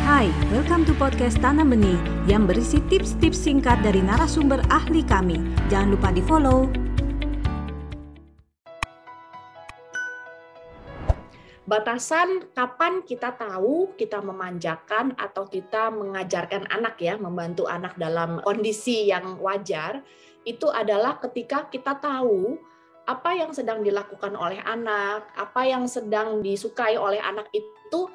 Hai, welcome to podcast Tanam Benih yang berisi tips-tips singkat dari narasumber ahli kami. Jangan lupa di follow. Batasan kapan kita tahu kita memanjakan atau kita mengajarkan anak ya, membantu anak dalam kondisi yang wajar, itu adalah ketika kita tahu apa yang sedang dilakukan oleh anak, apa yang sedang disukai oleh anak itu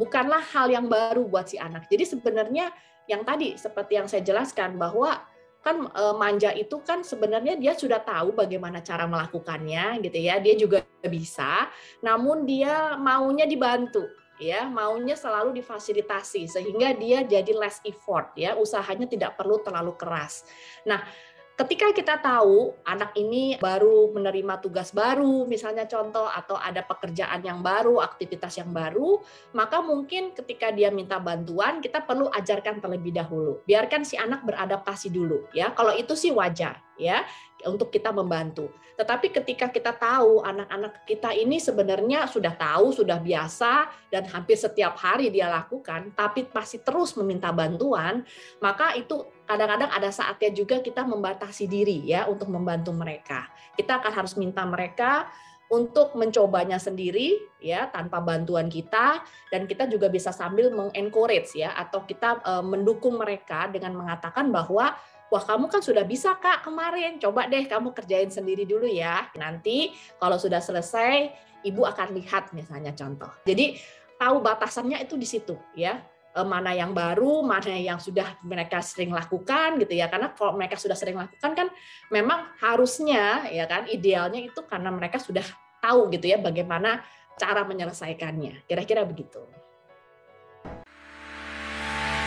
bukanlah hal yang baru buat si anak. Jadi sebenarnya yang tadi seperti yang saya jelaskan bahwa kan e, manja itu kan sebenarnya dia sudah tahu bagaimana cara melakukannya gitu ya. Dia juga bisa, namun dia maunya dibantu ya, maunya selalu difasilitasi sehingga dia jadi less effort ya, usahanya tidak perlu terlalu keras. Nah, ketika kita tahu anak ini baru menerima tugas baru, misalnya contoh, atau ada pekerjaan yang baru, aktivitas yang baru, maka mungkin ketika dia minta bantuan, kita perlu ajarkan terlebih dahulu. Biarkan si anak beradaptasi dulu, ya. Kalau itu sih wajar, ya, untuk kita membantu. Tetapi ketika kita tahu anak-anak kita ini sebenarnya sudah tahu, sudah biasa, dan hampir setiap hari dia lakukan, tapi masih terus meminta bantuan, maka itu kadang-kadang ada saatnya juga kita membatasi diri ya untuk membantu mereka. Kita akan harus minta mereka untuk mencobanya sendiri ya tanpa bantuan kita dan kita juga bisa sambil mengencourage ya atau kita e, mendukung mereka dengan mengatakan bahwa wah kamu kan sudah bisa kak kemarin. Coba deh kamu kerjain sendiri dulu ya. Nanti kalau sudah selesai ibu akan lihat misalnya contoh. Jadi tahu batasannya itu di situ ya mana yang baru, mana yang sudah mereka sering lakukan gitu ya. Karena kalau mereka sudah sering lakukan kan memang harusnya ya kan idealnya itu karena mereka sudah tahu gitu ya bagaimana cara menyelesaikannya. Kira-kira begitu.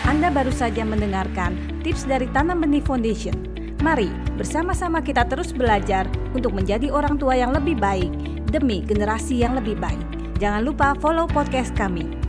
Anda baru saja mendengarkan tips dari Tanam Benih Foundation. Mari bersama-sama kita terus belajar untuk menjadi orang tua yang lebih baik demi generasi yang lebih baik. Jangan lupa follow podcast kami